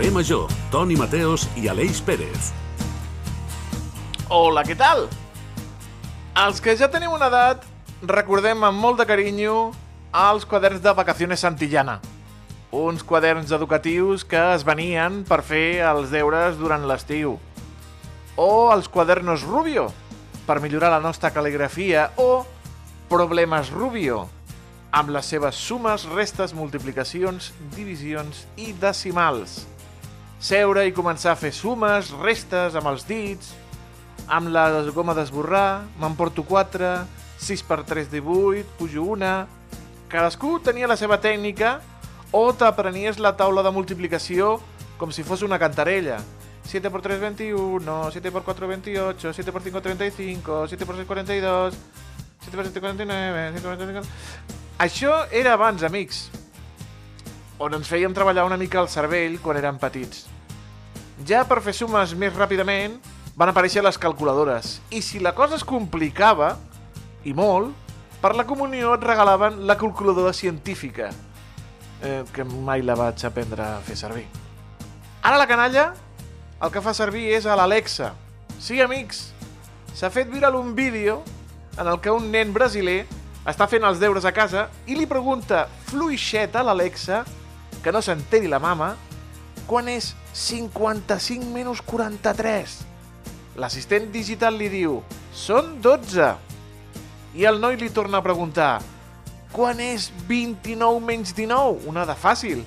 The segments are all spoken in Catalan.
Carrer Major, Toni Mateos i Aleix Pérez. Hola, què tal? Els que ja teniu una edat, recordem amb molt de carinyo els quaderns de vacaciones Santillana. Uns quaderns educatius que es venien per fer els deures durant l'estiu. O els quadernos Rubio, per millorar la nostra cal·ligrafia. O Problemes Rubio, amb les seves sumes, restes, multiplicacions, divisions i decimals. Seure i començar a fer sumes, restes amb els dits, amb la goma d'esborrar, m'emporto 4, 6 per 3 de 8, pujo una... Cadascú tenia la seva tècnica o t'aprenies la taula de multiplicació com si fos una cantarella. 7 por 3, 21, 7 por 4, 28, 7 por 5, 35, 7 por 6, 42, 7 por 7, 49, 7 por 7, 49... Això era abans, amics, on ens fèiem treballar una mica el cervell quan érem petits. Ja per fer sumes més ràpidament, van aparèixer les calculadores. I si la cosa es complicava, i molt, per la comunió et regalaven la calculadora científica, eh, que mai la vaig aprendre a fer servir. Ara la canalla el que fa servir és a l'Alexa. Sí, amics, s'ha fet viral un vídeo en el que un nen brasiler està fent els deures a casa i li pregunta fluixet a l'Alexa, que no s'enteri la mama, quan és 55 menys 43. L'assistent digital li diu, són 12. I el noi li torna a preguntar, quan és 29 menys 19? Una de fàcil.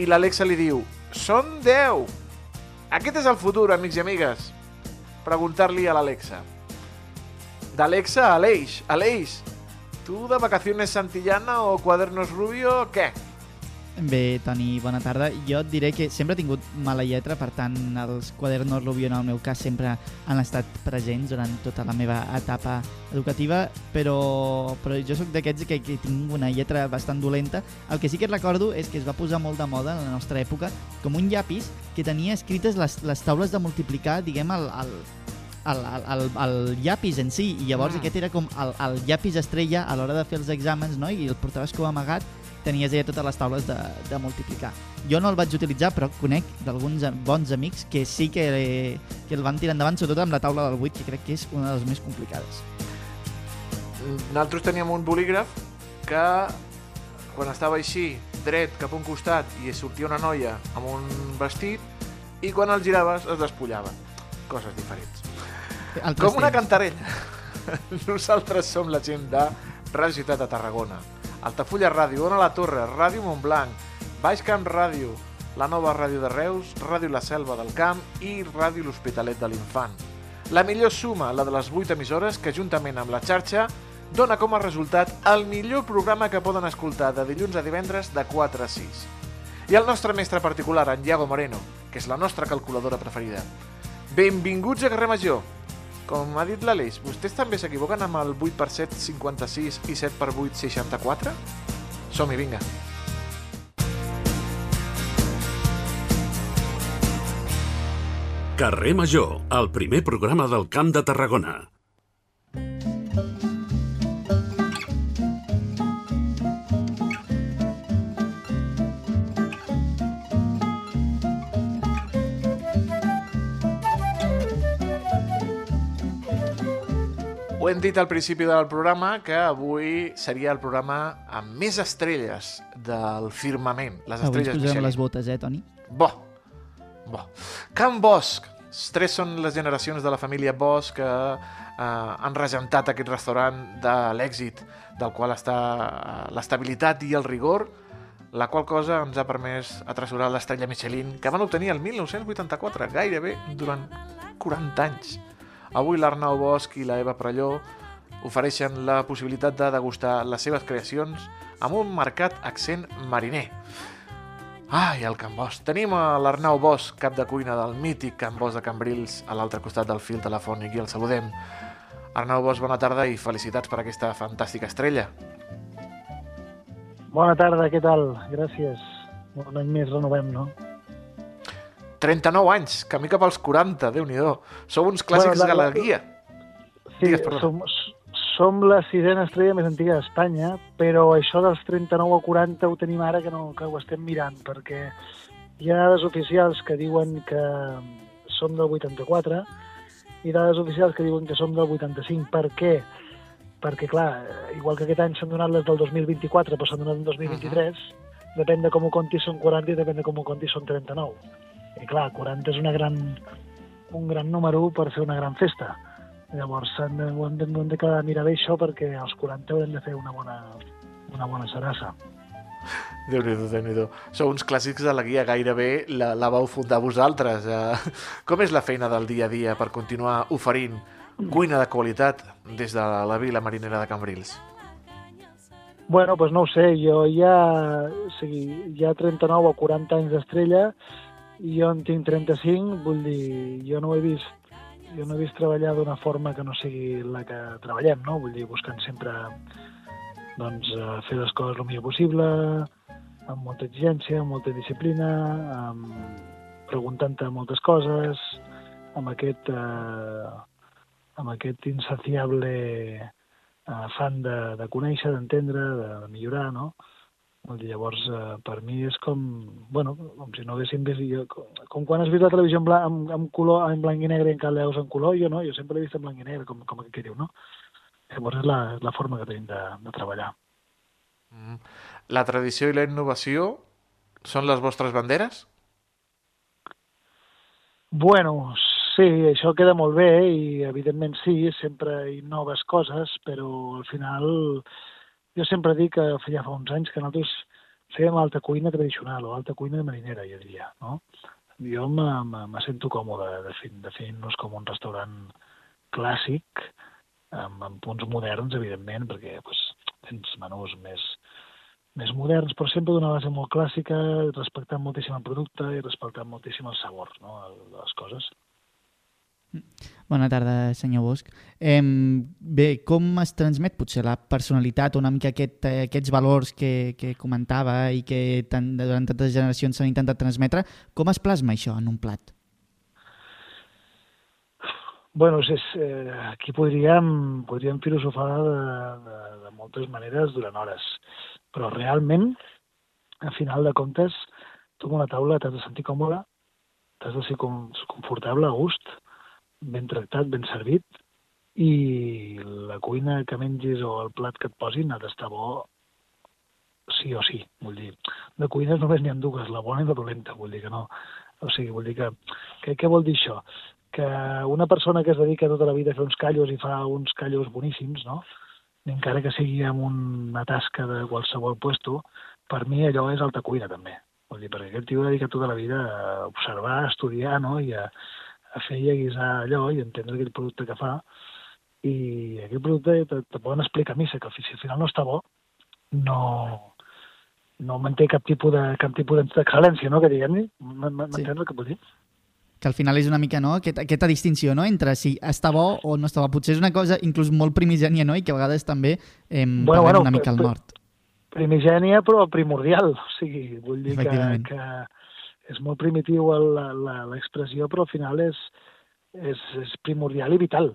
I l'Alexa li diu, són 10. Aquest és el futur, amics i amigues. Preguntar-li a l'Alexa. D'Alexa a Aleix. Aleix, tu de vacaciones Santillana o Cuadernos Rubio, què? Bé, Toni, bona tarda. Jo et diré que sempre he tingut mala lletra, per tant, els quadernos Rubio en el meu cas sempre han estat presents durant tota la meva etapa educativa, però, però jo sóc d'aquests que, que tinc una lletra bastant dolenta. El que sí que recordo és que es va posar molt de moda en la nostra època com un llapis que tenia escrites les, les taules de multiplicar, diguem, el, el, el, el, el, llapis en si, i llavors mm. aquest era com el, el llapis estrella a l'hora de fer els exàmens, no? i el portaves com amagat, tenies allà totes les taules de, de multiplicar. Jo no el vaig utilitzar, però conec d'alguns bons amics que sí que, que el van tirar endavant, sobretot amb la taula del 8, que crec que és una de les més complicades. Nosaltres teníem un bolígraf que quan estava així, dret cap a un costat i sortia una noia amb un vestit i quan el giraves es despullava. Coses diferents. Altres Com una temps. cantarella. Nosaltres som la gent de Ràdio Ciutat de Tarragona, Altafulla Ràdio, Ona la Torre, Ràdio Montblanc, Baix Camp Ràdio, la nova Ràdio de Reus, Ràdio La Selva del Camp i Ràdio L'Hospitalet de l'Infant. La millor suma, la de les 8 emissores, que juntament amb la xarxa dona com a resultat el millor programa que poden escoltar de dilluns a divendres de 4 a 6. I el nostre mestre particular, en Iago Moreno, que és la nostra calculadora preferida. Benvinguts a Carrer Major. Com ha dit l'Aleix, vostès també s'equivoquen amb el 8 per 7, 56 i 7 per 8, 64? Som-hi, vinga. Carrer Major, el primer programa del Camp de Tarragona. Ho hem dit al principi del programa que avui seria el programa amb més estrelles del firmament. Les Avui ens estrelles Michelin. les botes, eh, Toni? Bo. Bo. Can Bosch. Tres són les generacions de la família Bosch que eh, han regentat aquest restaurant de l'èxit del qual està eh, l'estabilitat i el rigor, la qual cosa ens ha permès atresorar l'estrella Michelin que van obtenir el 1984, gairebé durant 40 anys. Avui l'Arnau Bosch i la Eva Prelló ofereixen la possibilitat de degustar les seves creacions amb un marcat accent mariner. Ai, el Can Bosch. Tenim a l'Arnau Bosch, cap de cuina del mític Can Bosch de Cambrils, a l'altre costat del fil telefònic, i el saludem. Arnau Bosch, bona tarda i felicitats per aquesta fantàstica estrella. Bona tarda, què tal? Gràcies. Un any més renovem, no? 39 anys, camí cap als 40, déu nhi Sou uns clàssics Bueno, la- de la guia. Sí, Digues, perdona. som, som la sisena estrella més antiga d'Espanya, però això dels 39 a 40 ho tenim ara que, no, que ho estem mirant, perquè hi ha dades oficials que diuen que som del 84 i dades oficials que diuen que som del 85. Per què? Perquè, clar, igual que aquest any s'han donat les del 2024, però s'han donat en 2023, uh -huh. depèn de com ho comptis són 40 i depèn de com ho comptis són 39. I clar, 40 és una gran, un gran número per fer una gran festa. Llavors hem de, hem de, hem de quedar mirar bé això perquè als 40 haurem de fer una bona, una bona serassa. Déu-n'hi-do, déu nhi déu Sou uns clàssics de la guia, gairebé la, la vau fundar vosaltres. Eh, com és la feina del dia a dia per continuar oferint cuina de qualitat des de la vila marinera de Cambrils? Bueno, doncs no ho sé, jo ja, o sigui, ja 39 o 40 anys d'estrella i jo en tinc 35, vull dir, jo no he vist jo no he vist treballar d'una forma que no sigui la que treballem, no? Vull dir, buscant sempre doncs, fer les coses el millor possible, amb molta exigència, amb molta disciplina, amb, preguntant-te moltes coses, amb aquest, eh, amb aquest insaciable eh, fan de, de conèixer, d'entendre, de, de millorar, no? Llavors, eh, per mi és com, bueno, com si no haguéssim vist... Jo, com, com quan has vist la televisió en, blanc, amb, amb color, en blanc i negre i encara veus en color, jo no, jo sempre l'he vist en blanc i negre, com, com que diu, no? Llavors és la, és la forma que tenim de, de treballar. Mm. La tradició i la innovació són les vostres banderes? Bueno, sí, això queda molt bé i evidentment sí, sempre innoves coses, però al final jo sempre dic que ja fa uns anys que nosaltres fèiem alta cuina tradicional o alta cuina marinera, jo diria, no? Jo me sento còmode definint-nos com un restaurant clàssic, amb, amb punts moderns, evidentment, perquè pues, tens menús més, més moderns, però sempre d'una base molt clàssica, respectant moltíssim el producte i respectant moltíssim el sabor no, les coses. Bona tarda, senyor Bosch. Eh, bé, com es transmet potser la personalitat, una mica aquest, aquests valors que, que comentava i que tant, durant tantes generacions s'han intentat transmetre, com es plasma això en un plat? Bueno, és, eh, aquí podríem, podríem filosofar de, de, de moltes maneres durant hores, però realment, a final de comptes, tu amb una taula t'has de sentir còmode, t'has de ser com, confortable, a gust, ben tractat, ben servit, i la cuina que mengis o el plat que et posin ha d'estar bo sí o sí, vull dir. De cuines només n'hi ha dues, la bona i la dolenta, vull dir que no. O sigui, vull dir que, que què vol dir això? que una persona que es dedica tota la vida a fer uns callos i fa uns callos boníssims, no? encara que sigui amb una tasca de qualsevol puesto, per mi allò és alta cuina també. Vull dir, perquè aquest tio dedica tota la vida a observar, a estudiar, no? i a, a fer i a guisar allò i entendre aquell producte que fa. I aquell producte te, te poden explicar a missa que si al final no està bo, no, no manté cap tipus de cap tipus d'excel·lència, no? que diguem-ne. M'entens sí. el que vull dir? que al final és una mica no? Aquest, aquesta distinció no? entre si està bo o no està bo. Potser és una cosa inclús molt primigènia no? i que a vegades també eh, bueno, bueno, una mica al nord. Primigènia però primordial, o sigui, vull dir que, que és molt primitiu l'expressió però al final és, és, és primordial i vital.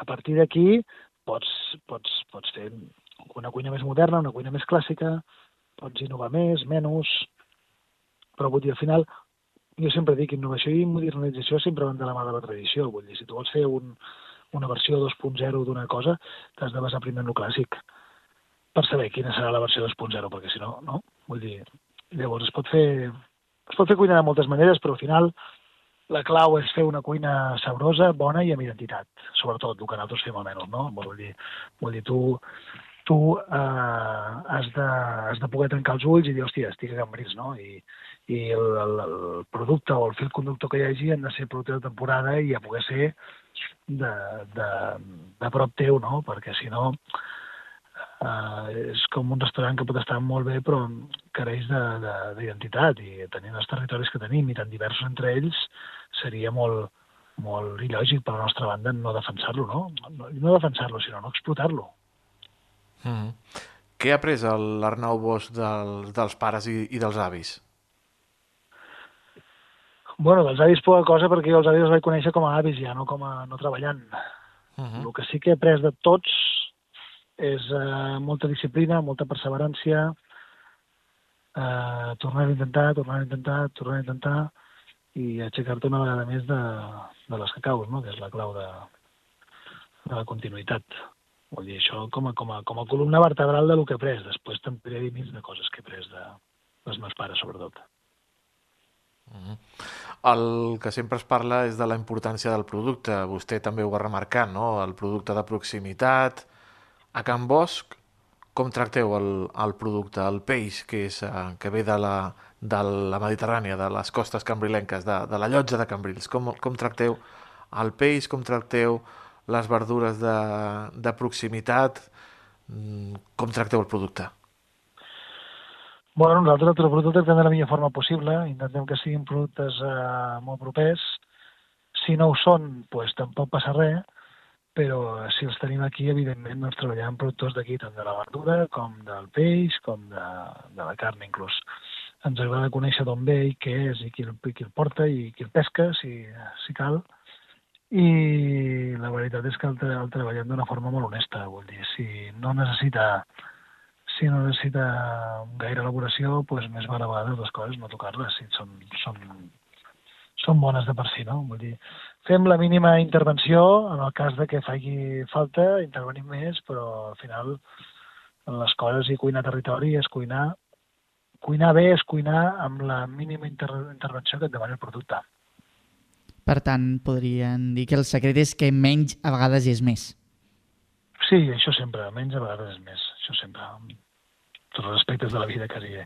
A partir d'aquí pots, pots, pots fer una cuina més moderna, una cuina més clàssica, pots innovar més, menys, però vull dir, al final jo sempre dic, innovació i modernització sempre van de la mà de la tradició. Vull dir, si tu vols fer un, una versió 2.0 d'una cosa, t'has de basar primer en el clàssic per saber quina serà la versió 2.0, perquè si no, no? Vull dir, llavors es pot fer, es pot fer cuina de moltes maneres, però al final la clau és fer una cuina sabrosa, bona i amb identitat, sobretot el que nosaltres fem almenys, no? Vull dir, vull dir tu, tu eh, has, de, has de poder tancar els ulls i dir, hòstia, estic a Cambrils, no? I, i el, el, el producte o el fil conductor que hi hagi han de ser producte de temporada i a poder ser de, de, de prop teu, no? Perquè si no eh, és com un restaurant que pot estar molt bé però careix d'identitat i tenint els territoris que tenim i tan diversos entre ells seria molt, molt il·lògic per la nostra banda no defensar-lo, no? No, no defensar-lo, sinó no explotar-lo. Mm -hmm. Què ha après l'Arnau Bosch dels, dels pares i, i dels avis? Bueno, dels avis poca cosa perquè jo els avis els vaig conèixer com a avis ja, no com a no treballant. Uh -huh. El que sí que he après de tots és eh, molta disciplina, molta perseverància, eh, tornar a intentar, tornar a intentar, tornar a intentar i aixecar-te una vegada més de, de les que caus, no? que és la clau de, de la continuïtat. Vull dir, això com a, com a, com a columna vertebral de lo que he pres. Després també diré mig de coses que he pres de, dels meus pares, sobretot. Mm -hmm. El que sempre es parla és de la importància del producte. Vostè també ho va remarcar, no? El producte de proximitat. A Can Bosch, com tracteu el, el producte, el peix que, és, eh, que ve de la, de la Mediterrània, de les costes cambrilenques, de, de la llotja de Cambrils? Com, com tracteu el peix, com tracteu les verdures de, de proximitat? Mm, com tracteu el producte? Bueno, nosaltres el producte tractem de la millor forma possible, intentem que siguin productes eh, molt propers. Si no ho són, pues, tampoc passa res, però si els tenim aquí, evidentment, doncs treballar amb productors d'aquí, tant de la verdura com del peix, com de, de la carn inclús. Ens agrada conèixer d'on ve i què és, i qui el, qui el porta i qui el pesca, si, si cal. I la veritat és que el, el treballem d'una forma molt honesta, vull dir, si no necessita si no necessita gaire elaboració, doncs més val a vegades les coses no tocar-les, si són, són, són bones de per si, no? Vull dir, fem la mínima intervenció, en el cas de que faci falta, intervenim més, però al final les coses i cuinar territori és cuinar cuinar bé és cuinar amb la mínima inter intervenció que et demana el producte. Per tant, podrien dir que el secret és que menys a vegades és més. Sí, això sempre, menys a vegades és més, això sempre tots els aspectes de la vida, quasi.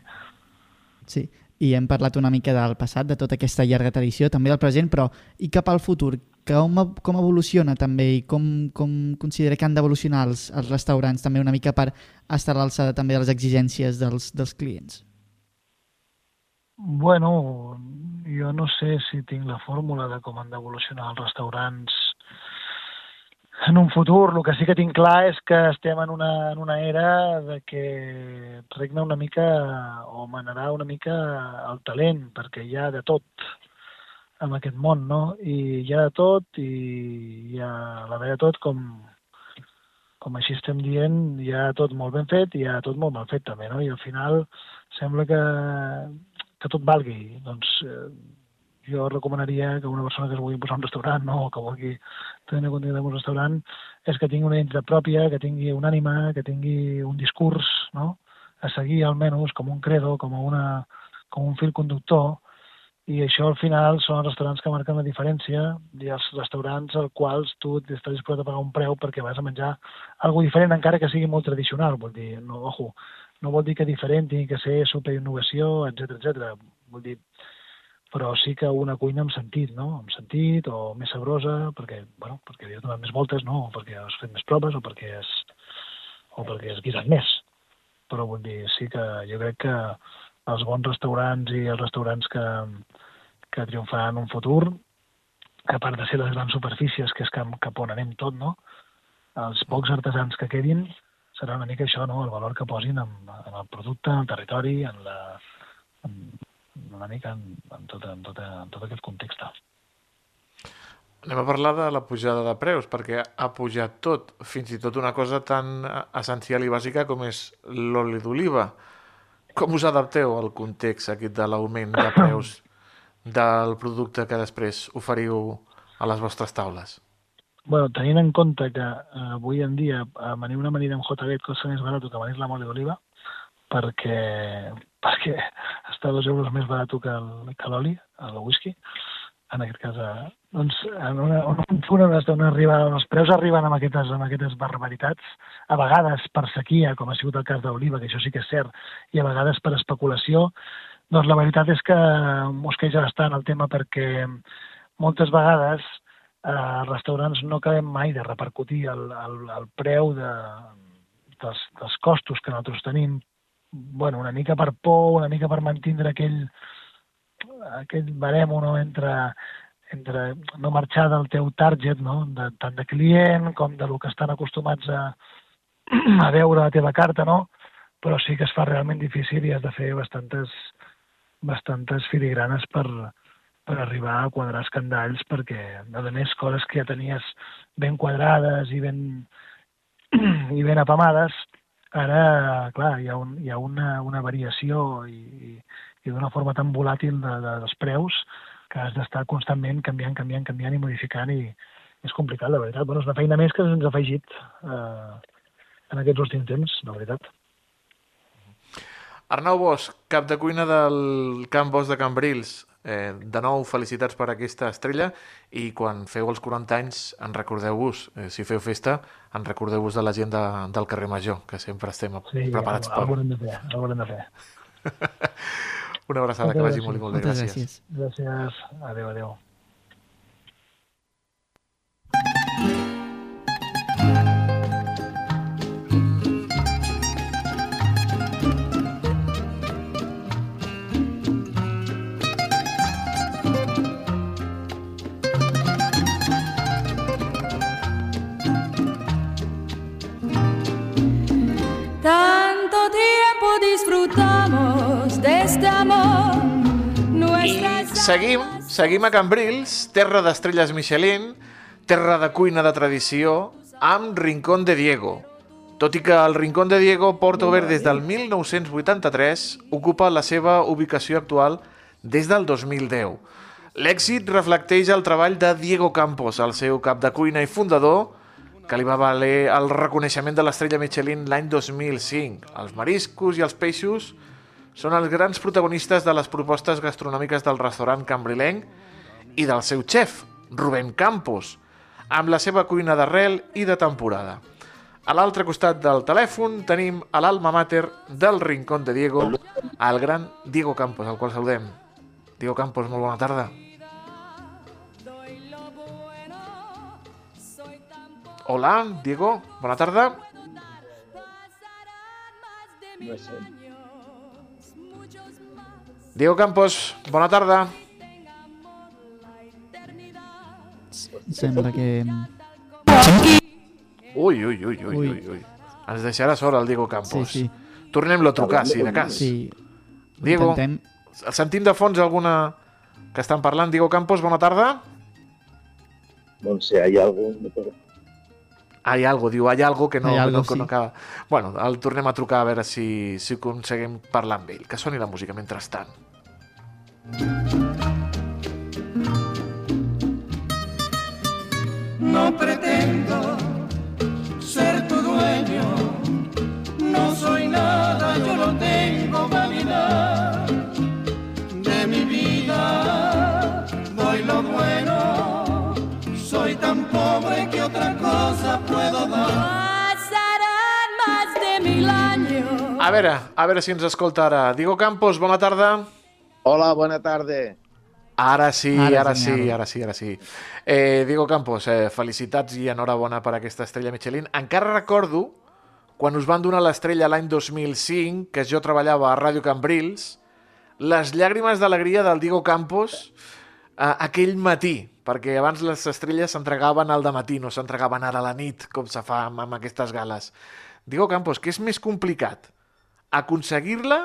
Sí, i hem parlat una mica del passat, de tota aquesta llarga tradició, també del present, però i cap al futur? Com, com evoluciona també i com, com considera que han d'evolucionar els, els restaurants també una mica per estar a l'alçada també de les exigències dels, dels clients? Bueno, jo no sé si tinc la fórmula de com han d'evolucionar els restaurants en un futur. El que sí que tinc clar és que estem en una, en una era de que regna una mica o manarà una mica el talent, perquè hi ha de tot en aquest món, no? I hi ha de tot i hi ha la de tot com, com així estem dient, hi ha tot molt ben fet i hi ha tot molt mal fet també, no? I al final sembla que, que tot valgui. Doncs eh, jo recomanaria que una persona que es vulgui posar un restaurant no, o que vulgui tenir continuïtat en un restaurant és que tingui una identitat pròpia, que tingui un ànima, que tingui un discurs no? a seguir almenys com un credo, com, una, com un fil conductor i això al final són els restaurants que marquen la diferència i els restaurants als quals tu estàs disposat a pagar un preu perquè vas a menjar algo diferent encara que sigui molt tradicional, vol dir, no, ojo, no vol dir que diferent tingui que ser superinnovació, etc etc. Vol dir, però sí que una cuina amb sentit, no? Amb sentit o més sabrosa, perquè, bueno, perquè li has donat més voltes, no? O perquè has fet més proves o perquè has, o perquè has guisat més. Però vull dir, sí que jo crec que els bons restaurants i els restaurants que, que triomfaran en un futur, a part de ser les grans superfícies, que és cap, cap on anem tot, no? Els pocs artesans que quedin serà una mica això, no? El valor que posin en, en el producte, en el territori, en la, una mica en, en, tot, en, tot, en tot aquest context. Anem a parlar de la pujada de preus, perquè ha pujat tot, fins i tot una cosa tan essencial i bàsica com és l'oli d'oliva. Com us adapteu al context aquest de l'augment de preus del producte que després oferiu a les vostres taules? bueno, tenint en compte que eh, avui en dia amanir una amanida amb JB costa més barat que amanir la mole d'oliva, perquè, perquè està dos euros més barat que l'oli, el whisky, en aquest cas, eh, doncs, en, una, en un punt on, on, arriba, els preus arriben amb aquestes, amb aquestes barbaritats, a vegades per sequia, com ha sigut el cas d'Oliva, que això sí que és cert, i a vegades per especulació, doncs la veritat és que mosqueja bastant el tema perquè moltes vegades eh, els restaurants no acabem mai de repercutir el, el, el preu de, dels, dels costos que nosaltres tenim bueno, una mica per por, una mica per mantindre aquell, aquell barem no, entre, entre no marxar del teu target, no? de, tant de client com de lo que estan acostumats a, a veure la teva carta, no? però sí que es fa realment difícil i has de fer bastantes, bastantes filigranes per, per arribar a quadrar escandalls perquè, a més, coses que ja tenies ben quadrades i ben, i ben apamades, Ara, clar, hi ha, un, hi ha una, una variació i, i d'una forma tan volàtil de, de, dels preus que has d'estar constantment canviant, canviant, canviant i modificant i és complicat, la veritat. Bueno, és una feina més que ens ha afegit eh, en aquests últims temps, la veritat. Arnau Bosch, cap de cuina del Camp Bosch de Cambrils. Eh, de nou, felicitats per aquesta estrella i quan feu els 40 anys en recordeu-vos, eh, si feu festa, en recordeu-vos de la gent de, del carrer Major, que sempre estem sí, preparats per... Sí, de fer, haurem de fer. Una abraçada, que vagi molt i molt bé. Gràcies. Gràcies. Gràcies. Adéu, adéu. Seguim, seguim a Cambrils, terra d'estrelles Michelin, terra de cuina de tradició, amb Rincón de Diego. Tot i que el Rincón de Diego porta obert des del 1983, ocupa la seva ubicació actual des del 2010. L'èxit reflecteix el treball de Diego Campos, el seu cap de cuina i fundador, que li va valer el reconeixement de l'estrella Michelin l'any 2005. Els mariscos i els peixos són els grans protagonistes de les propostes gastronòmiques del restaurant cambrilenc i del seu xef, Rubén Campos, amb la seva cuina d'arrel i de temporada. A l'altre costat del telèfon tenim a l'alma mater del Rincón de Diego, el gran Diego Campos, al qual saludem. Diego Campos, molt bona tarda. Hola, Diego, bona tarda. No. Diego Campos, bona tarda. Sembla que... Ui, ui, ui, ui, ui, ui. Ens deixarà sola el Diego Campos. Sí, sí. Tornem-lo a trucar, si de cas. Sí. Diego, Intentem... sentim de fons alguna que estan parlant. Diego Campos, bona tarda. No sé, hay algo... Hay algo, diu, hay algo que no, hay algo, que no, sí. no acaba. Bueno, el tornem a trucar a veure si, si aconseguim parlar amb ell. Que soni la música mentrestant. No pretendo ser tu dueño, no soy nada, yo no tengo vanidad de mi vida, doy lo bueno, soy tan pobre que otra cosa puedo dar. Pasarán más de mil años. A veure, a veure si ens escolta ara. Diego Campos, bona tarda. Hola, bona tarda. Ara sí, ara, ara sí, ara sí, ara sí. Eh, Diego Campos, eh, felicitats i enhorabona per aquesta estrella Michelin. Encara recordo quan us van donar l'estrella l'any 2005, que jo treballava a Ràdio Cambrils, les llàgrimes d'alegria del Diego Campos eh, aquell matí, perquè abans les estrelles s'entregaven al matí, no s'entregaven ara a la nit, com se fa amb, amb aquestes gales. Diego Campos, què és més complicat? Aconseguir-la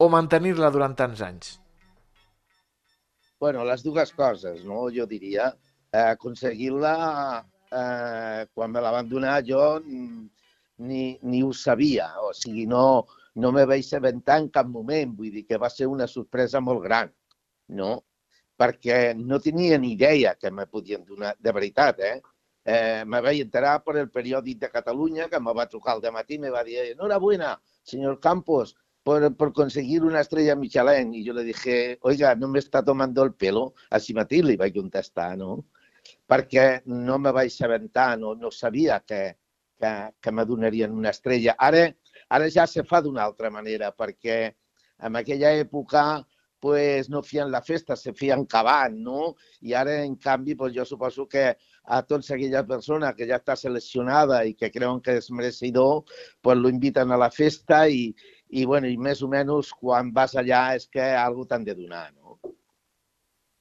o mantenir-la durant tants anys? Bueno, les dues coses, no? Jo diria. Eh, Aconseguir-la, eh, quan me la van donar, jo ni, ni ho sabia. O sigui, no, no me vaig assabentar en cap moment. Vull dir que va ser una sorpresa molt gran, no? Perquè no tenia ni idea que me podien donar, de veritat, eh? eh me vaig enterar per el periòdic de Catalunya, que me va trucar al matí i me va dir enhorabuena, senyor Campos, por, por, conseguir una estrella Michelin. Y yo le dije, oiga, no me está tomando el pelo. Així mateix li vaig contestar, no? Perquè no me vaig aventar, no, no sabia que, que, que me donarien una estrella. Ara, ara ja se fa d'una altra manera, perquè en aquella època pues, no feien la festa, se feien cavant, no? I ara, en canvi, pues, jo suposo que a tots aquella persona que ja està seleccionada i que creuen que és merecidor, pues, lo inviten a la festa i, i, bueno, i més o menys quan vas allà és que algú t'han de donar, no?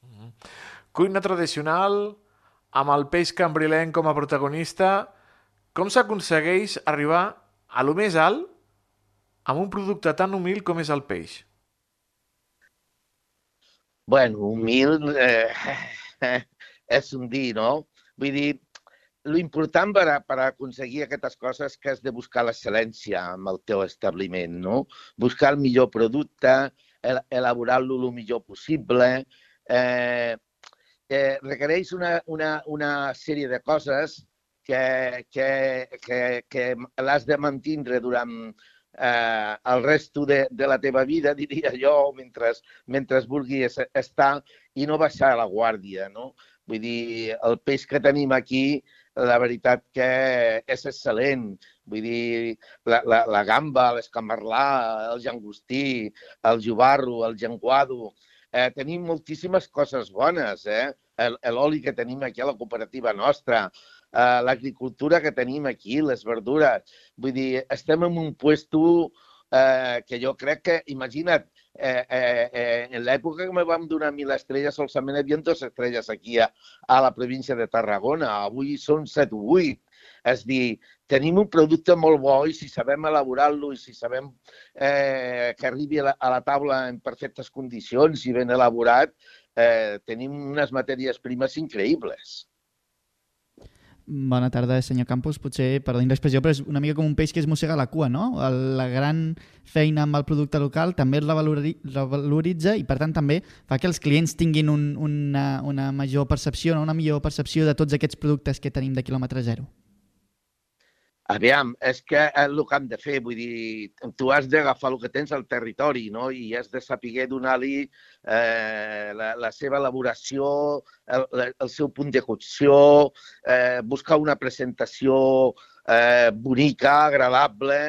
Mm -hmm. Cuina tradicional, amb el peix cambrilenc com a protagonista, com s'aconsegueix arribar a lo més alt amb un producte tan humil com és el peix? Bueno, humil eh, és un dir, no? Vull dir, l'important per, a, per aconseguir aquestes coses que has de buscar l'excel·lència amb el teu establiment, no? Buscar el millor producte, el, elaborar-lo el millor possible, eh, eh, requereix una, una, una sèrie de coses que, que, que, que l'has de mantindre durant eh, el resto de, de la teva vida, diria jo, mentre, mentre vulguis estar i no baixar la guàrdia, no? Vull dir, el peix que tenim aquí la veritat que és excel·lent. Vull dir, la, la, la gamba, l'escamarlà, el llangostí, el jubarro, el llenguado... Eh, tenim moltíssimes coses bones, eh? L'oli que tenim aquí a la cooperativa nostra, eh, l'agricultura que tenim aquí, les verdures. Vull dir, estem en un puesto eh, que jo crec que, imagina't, eh, eh, eh, en l'època que me vam donar mil estrelles, solament hi havia dues estrelles aquí a, a la província de Tarragona. Avui són set o vuit. És dir, tenim un producte molt bo i si sabem elaborar-lo i si sabem eh, que arribi a la, a la taula en perfectes condicions i ben elaborat, eh, tenim unes matèries primes increïbles. Bona tarda, senyor Campos. Potser, perdonin l'expressió, però és una mica com un peix que es mossega la cua, no? La gran feina amb el producte local també el revaloritza i, per tant, també fa que els clients tinguin un, una, una major percepció, no? una millor percepció de tots aquests productes que tenim de quilòmetre zero. Aviam, és que és el que hem de fer, vull dir, tu has d'agafar el que tens al territori, no? I has de saber donar-li eh, la, la seva elaboració, el, el seu punt de cocció, eh, buscar una presentació eh, bonica, agradable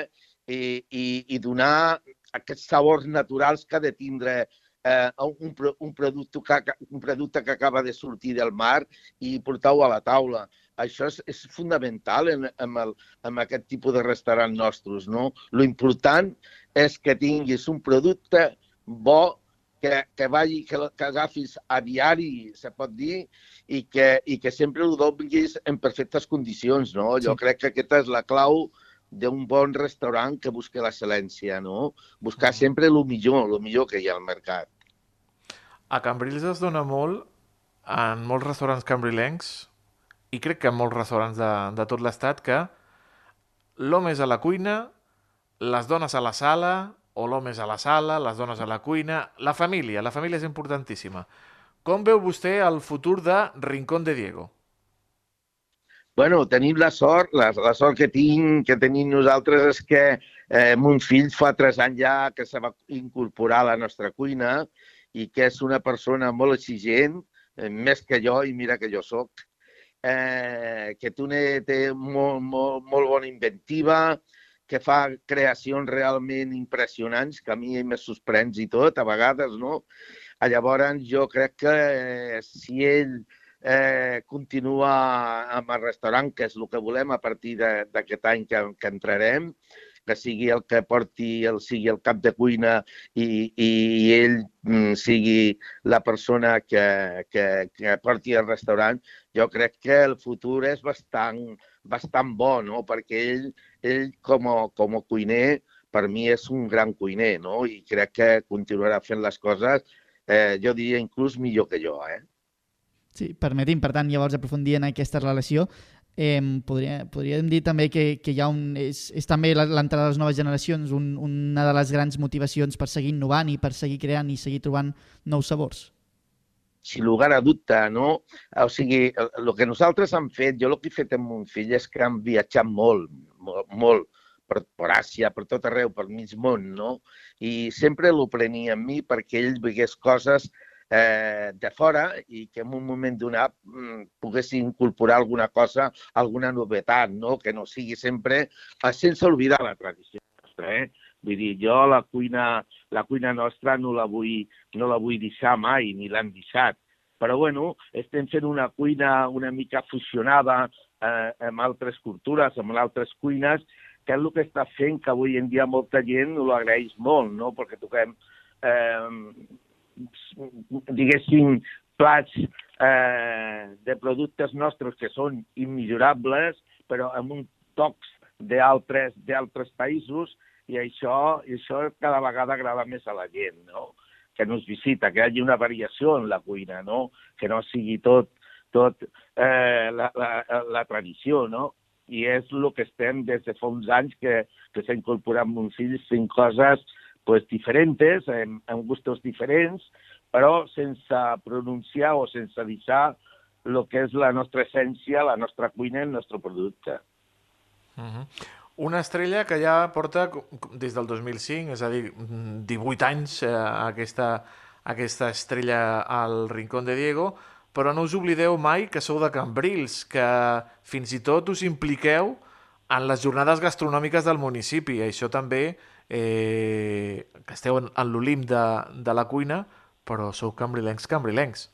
i, i, i donar aquests sabors naturals que ha de tindre eh, un, un, producte que, un producte que acaba de sortir del mar i portar-ho a la taula això és, és fundamental en, en, el, en aquest tipus de restaurant nostres. No? Lo important és que tinguis un producte bo que, que, vagi, que, que agafis a diari, se pot dir, i que, i que sempre ho donis en perfectes condicions. No? Jo sí. crec que aquesta és la clau d'un bon restaurant que busca l'excel·lència, no? Buscar sempre el millor, el millor que hi ha al mercat. A Cambrils es dona molt, en molts restaurants cambrilencs, i crec que molts restaurants de, de tot l'estat, que l'home és a la cuina, les dones a la sala, o l'home és a la sala, les dones a la cuina... La família, la família és importantíssima. Com veu vostè el futur de Rincón de Diego? Bueno, tenim la sort, la, la sort que tinc, que tenim nosaltres és que eh, mon fill fa tres anys ja que se va incorporar a la nostra cuina i que és una persona molt exigent, eh, més que jo, i mira que jo sóc eh, que Tune té molt, molt, molt bona inventiva, que fa creacions realment impressionants, que a mi me sorprens i tot, a vegades, no? Llavors, jo crec que eh, si ell eh, continua amb el restaurant, que és el que volem a partir d'aquest any que, que entrarem, que sigui el que porti, el sigui el cap de cuina i, i ell mm, sigui la persona que, que, que porti el restaurant, jo crec que el futur és bastant, bastant bo, no? perquè ell, ell com, a, com a cuiner, per mi és un gran cuiner, no? i crec que continuarà fent les coses, eh, jo diria, inclús millor que jo. Eh? Sí, permetim, per tant, llavors aprofundir en aquesta relació. Eh, podria, podríem dir també que, que hi ha un, és, és també l'entrada de les noves generacions un, una de les grans motivacions per seguir innovant i per seguir creant i seguir trobant nous sabors. Sin lugar a dubte, no? O sigui, el que nosaltres hem fet, jo el que he fet amb mon fill és que hem viatjat molt, molt, molt per, per Àsia, per tot arreu, per mig món, no? I sempre l'ho prenia amb mi perquè ell vegués coses eh, de fora i que en un moment donat mm, poguessin incorporar alguna cosa, alguna novetat, no? que no sigui sempre eh, sense oblidar la tradició nostra. Eh? Vull dir, jo la cuina, la cuina nostra no la vull, no la vull deixar mai, ni l'han deixat. Però, bueno, estem fent una cuina una mica fusionada eh, amb altres cultures, amb altres cuines, que és el que està fent que avui en dia molta gent ho agraeix molt, no? Perquè toquem eh, diguéssim, plats eh, de productes nostres que són immillorables, però amb un tocs d'altres països i això, i això cada vegada agrada més a la gent, no? que nos visita, que hi hagi una variació en la cuina, no? que no sigui tot, tot eh, la, la, la tradició, no? I és el que estem des de fa uns anys que, que s'ha incorporat amb uns fills fent coses pues, diferents, amb, amb gustos diferents, però sense pronunciar o sense deixar el que és la nostra essència, la nostra cuina, el nostre producte. Uh -huh. Una estrella que ja porta des del 2005, és a dir, 18 anys, eh, aquesta, aquesta estrella al Rincón de Diego, però no us oblideu mai que sou de Cambrils, que fins i tot us impliqueu en les jornades gastronòmiques del municipi. Això també, eh, que esteu en, en l'olim de, de la cuina, però sou cambrilencs, cambrilencs.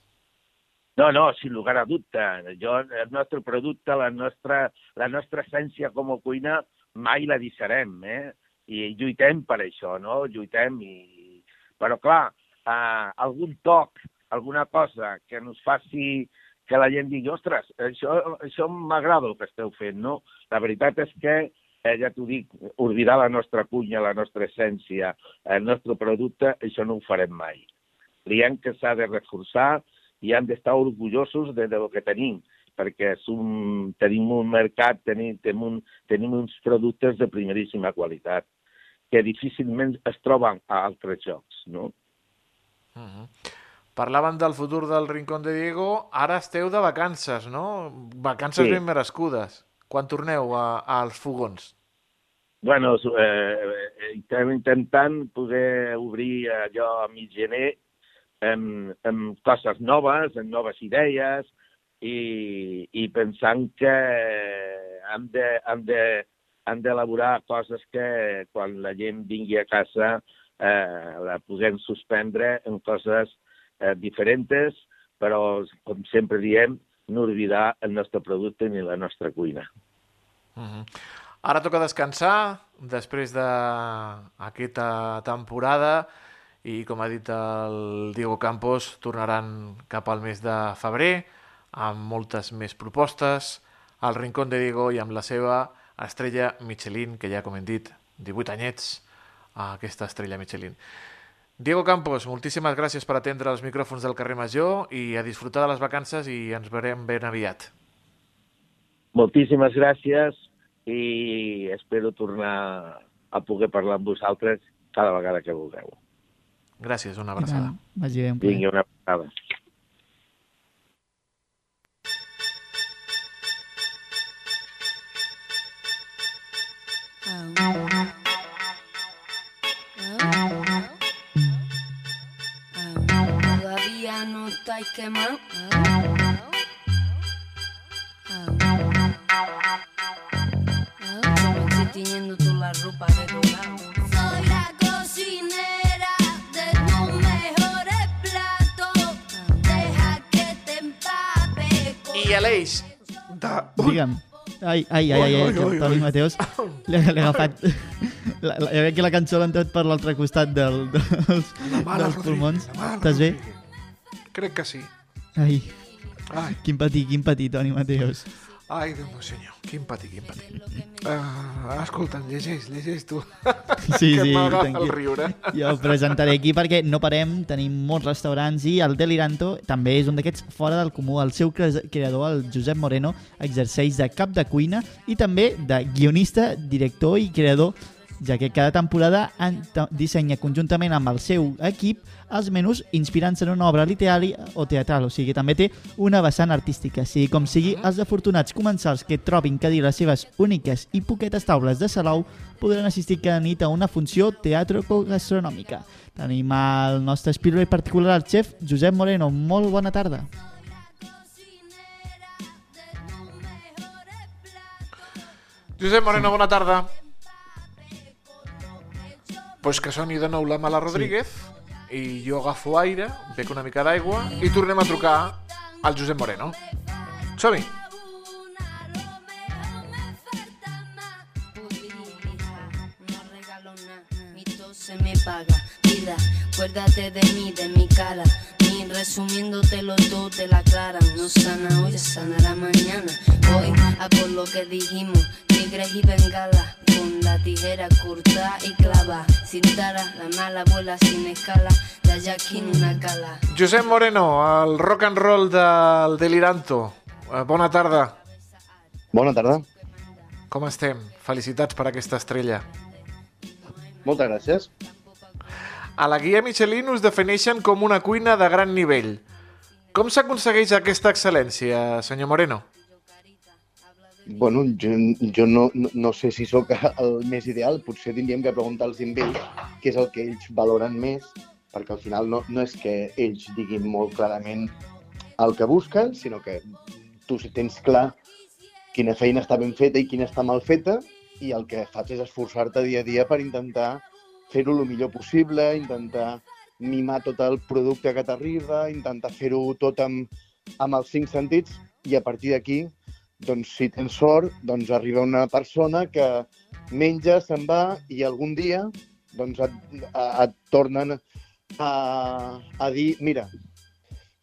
No, no, sin lugar a dubte. Jo, el nostre producte, la nostra, la nostra essència com a cuina, mai la deixarem, eh? I lluitem per això, no? Lluitem i... Però, clar, eh, algun toc, alguna cosa que ens faci que la gent digui, ostres, això, això m'agrada el que esteu fent, no? La veritat és que, eh, ja t'ho dic, oblidar la nostra cunya, la nostra essència, el nostre producte, això no ho farem mai. Creiem que s'ha de reforçar i han d'estar orgullosos de, de lo que tenim, perquè un, tenim un mercat, tenim, tenim, un, tenim uns productes de primeríssima qualitat que difícilment es troben a altres jocs, no? Uh -huh. Parlàvem del futur del Rincón de Diego, ara esteu de vacances, no? Vacances sí. ben merescudes. Quan torneu a, als fogons? Bueno, eh, estem intentant poder obrir allò a mig gener amb, amb coses noves, amb noves idees i, i pensant que hem de, hem de, hem d'elaborar coses que quan la gent vingui a casa eh, la puguem suspendre en coses eh, diferents, però, com sempre diem, no oblidar el nostre producte ni la nostra cuina. Uh -huh. Ara toca descansar després d'aquesta temporada i com ha dit el Diego Campos, tornaran cap al mes de febrer amb moltes més propostes al Rincón de Diego i amb la seva estrella Michelin, que ja com hem dit, 18 anyets aquesta estrella Michelin. Diego Campos, moltíssimes gràcies per atendre els micròfons del carrer Major i a disfrutar de les vacances i ens veurem ben aviat. Moltíssimes gràcies i espero tornar a poder parlar amb vosaltres cada vegada que vulgueu. Gràcies, una abraçada. Vagi bé, Vingui, una abraçada. Todavía no estáis quemados. Como estoy tiñendo tú la ropa de tu lado. Soy la cocinera de tus mejores platos. Deja que te empape I Aleix, de... Digue'm. Ai, ai, ai, ai, ai, Toni ui. Mateus l'he l'he agafat. La, la, jo crec que la cançó l'ha entrat per l'altre costat del, dels, mala, dels pulmons. Estàs bé? Crec que sí. Ai, Ai, quin patí, quin patí, Toni Mateus. Ai, Déu meu senyor, quin patí, quin patí. Uh, escolta, llegeix, llegeix tu. Sí, que sí, m'agafa el tranquil. riure. Jo presentaré aquí perquè no parem, tenim molts restaurants i el Deliranto també és un d'aquests fora del comú. El seu cre- creador, el Josep Moreno, exerceix de cap de cuina i també de guionista, director i creador ja que cada temporada dissenya conjuntament amb el seu equip els menús inspirant-se en una obra literària o teatral, o sigui, també té una vessant artística. Sigui com sigui, els afortunats comensals que trobin que dir les seves úniques i poquetes taules de Salou podran assistir cada nit a una funció teatro-gastronòmica. Tenim el nostre espiritual particular, el xef Josep Moreno. Molt bona tarda. Josep Moreno, bona tarda. Pues que soni de nou la Mala Rodríguez i jo agafo aire, bec una mica d'aigua i tornem a trucar al Josep Moreno. Som-hi! No regalo nada, mi todo se me paga. Vida, acuérdate de mí, de mi cara. Mi Resumiéndotelo todo te la aclaran. No sana hoy, sanará mañana. Hoy, a por lo que dijimos, tigres y bengala. Con la tijera corta y clava. Sin tara, la mala vuela sin escala. De allá aquí en una cala. Josep Moreno, el rock and roll del Deliranto. Eh, Bona tarda. Bona tarda. Com estem? Felicitats per aquesta estrella. Moltes gràcies. A la guia Michelin us defineixen com una cuina de gran nivell. Com s'aconsegueix aquesta excel·lència, senyor Moreno? Bueno, jo, jo no, no, sé si sóc el més ideal, potser tindríem que preguntar als ells què és el que ells valoren més, perquè al final no, no és que ells diguin molt clarament el que busquen, sinó que tu si tens clar quina feina està ben feta i quina està mal feta, i el que faig és esforçar-te dia a dia per intentar fer-ho el millor possible, intentar mimar tot el producte que t'arriba, intentar fer-ho tot amb, amb els cinc sentits, i a partir d'aquí doncs si tens sort, doncs arriba una persona que menja, se'n va i algun dia doncs et, a- et tornen a, a dir, mira,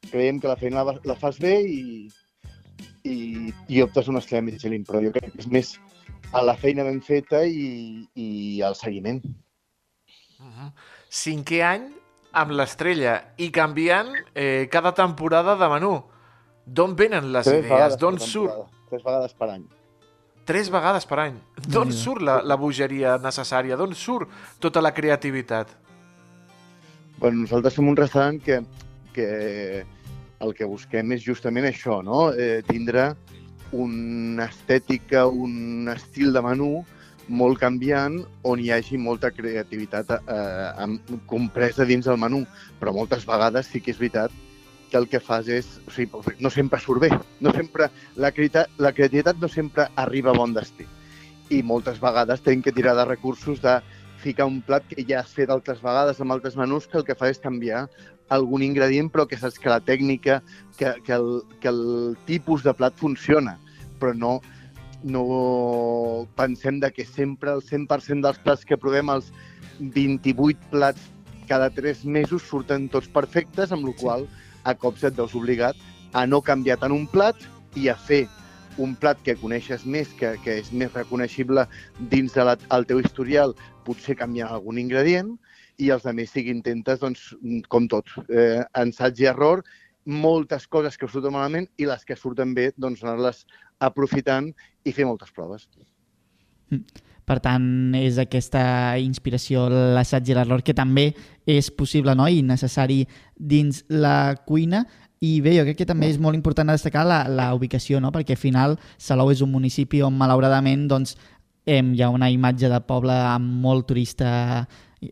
creiem que la feina la, la fas bé i, i, i optes una estrella Michelin, però jo crec que és més a la feina ben feta i, i al seguiment. Cinquè any amb l'estrella i canviant eh, cada temporada de menú. D'on venen les Tres idees? D'on surt? Tres vegades per any. Tres vegades per any. D'on surt la, la bogeria necessària? D'on surt tota la creativitat? Bueno, nosaltres som un restaurant que, que el que busquem és justament això, no? Eh, tindre una estètica, un estil de menú molt canviant on hi hagi molta creativitat eh, amb, compresa dins del menú. Però moltes vegades sí que és veritat que el que fas és... O sigui, no sempre surt bé. No sempre, la, creativitat, la creativitat no sempre arriba a bon destí. I moltes vegades tenim que tirar de recursos de ficar un plat que ja has fet altres vegades amb altres menús que el que fa és canviar algun ingredient però que saps que la tècnica, que, que, el, que el tipus de plat funciona, però no, no pensem de que sempre el 100% dels plats que provem, els 28 plats cada 3 mesos surten tots perfectes, amb la qual a cops et veus obligat a no canviar tant un plat i a fer un plat que coneixes més, que, que és més reconeixible dins del de teu historial, potser canviant algun ingredient, i els altres sí que intentes, doncs, com tot, eh, ensaig i error, moltes coses que surten malament i les que surten bé, doncs anar-les aprofitant i fer moltes proves. Per tant, és aquesta inspiració, l'assaig i l'error, que també és possible no? i necessari dins la cuina. I bé, jo crec que també és molt important destacar la, la ubicació, no? perquè al final Salou és un municipi on malauradament doncs, em, hi ha una imatge de poble amb molt turista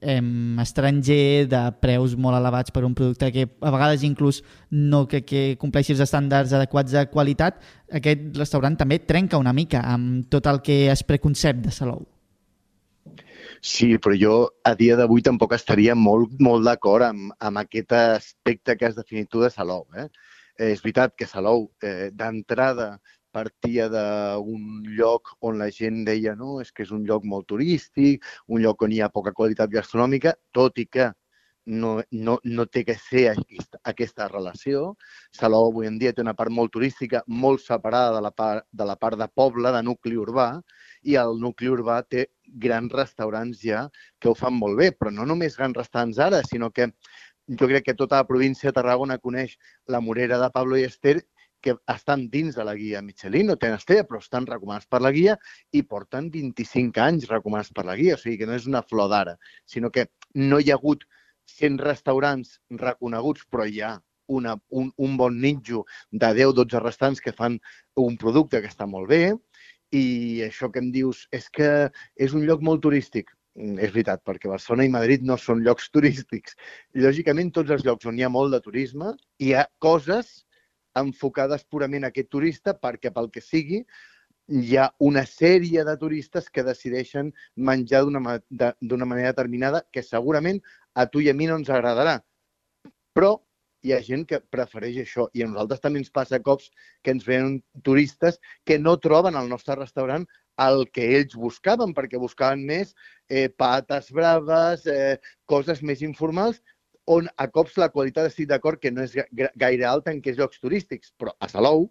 em, estranger, de preus molt elevats per un producte que a vegades inclús no crec que compleixi els estàndards adequats de qualitat, aquest restaurant també trenca una mica amb tot el que es preconcep de Salou. Sí, però jo a dia d'avui tampoc estaria molt, molt d'acord amb, amb aquest aspecte que has definit tu de Salou. Eh? Eh, és veritat que Salou, eh, d'entrada, partia d'un lloc on la gent deia no, és que és un lloc molt turístic, un lloc on hi ha poca qualitat gastronòmica, tot i que no, no, no té que ser aquesta, aquesta relació. Salou avui en dia té una part molt turística, molt separada de la part de, la part de poble, de nucli urbà, i el nucli urbà té grans restaurants ja que ho fan molt bé, però no només grans restaurants ara, sinó que jo crec que tota la província de Tarragona coneix la Morera de Pablo i Esther que estan dins de la guia Michelin, no tenen estrella, però estan recomanats per la guia i porten 25 anys recomanats per la guia. O sigui que no és una flor d'ara, sinó que no hi ha hagut 100 restaurants reconeguts, però hi ha una, un, un bon nitjo de 10-12 restaurants que fan un producte que està molt bé i això que em dius és que és un lloc molt turístic. Mm, És veritat, perquè Barcelona i Madrid no són llocs turístics. Lògicament, tots els llocs on hi ha molt de turisme, hi ha coses enfocades purament a aquest turista perquè, pel que sigui, hi ha una sèrie de turistes que decideixen menjar d'una de- manera determinada que segurament a tu i a mi no ens agradarà. Però hi ha gent que prefereix això i a nosaltres també ens passa cops que ens venen turistes que no troben al nostre restaurant el que ells buscaven, perquè buscaven més eh, pates braves, eh, coses més informals, on a cops la qualitat estic d'acord que no és ga- gaire alta en aquests llocs turístics, però a Salou,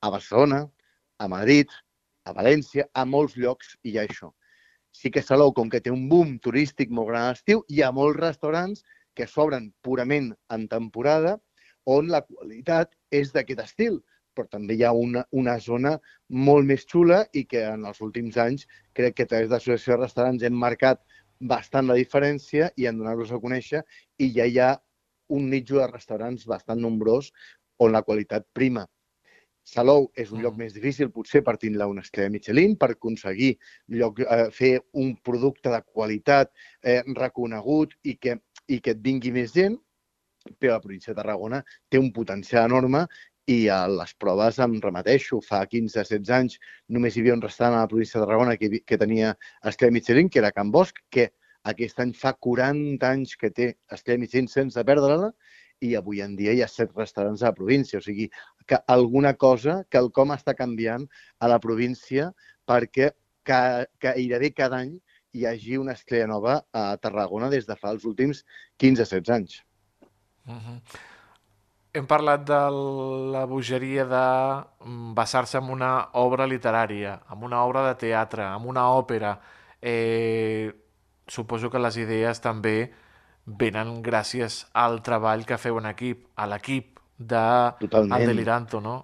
a Barcelona, a Madrid, a València, a molts llocs hi ha això. Sí que Salou, com que té un boom turístic molt gran a l'estiu, hi ha molts restaurants que s'obren purament en temporada on la qualitat és d'aquest estil, però també hi ha una, una zona molt més xula i que en els últims anys crec que a través de l'Associació de Restaurants hem marcat bastant la diferència i en donar-los a conèixer i ja hi ha un nitjo de restaurants bastant nombrós on la qualitat prima. Salou és un lloc més difícil, potser partint-la una estrella Michelin, per aconseguir lloc, eh, fer un producte de qualitat eh, reconegut i que, i que et vingui més gent, però la província de Tarragona té un potencial enorme i a les proves em remeteixo. Fa 15-16 anys només hi havia un restaurant a la província de Tarragona que, que tenia estrella Michelin, que era Can Bosch, que aquest any fa 40 anys que té estrella Michelin sense perdre-la i avui en dia hi ha set restaurants a la província. O sigui, que alguna cosa, que el com està canviant a la província perquè ca, gairebé cada any hi hagi una estrella nova a Tarragona des de fa els últims 15-16 anys. Uh -huh. Hem parlat de la bogeria de mm, basar-se en una obra literària, en una obra de teatre, en una òpera. Eh, suposo que les idees també venen gràcies al treball que feu en equip, a l'equip de Totalment. El Deliranto, no?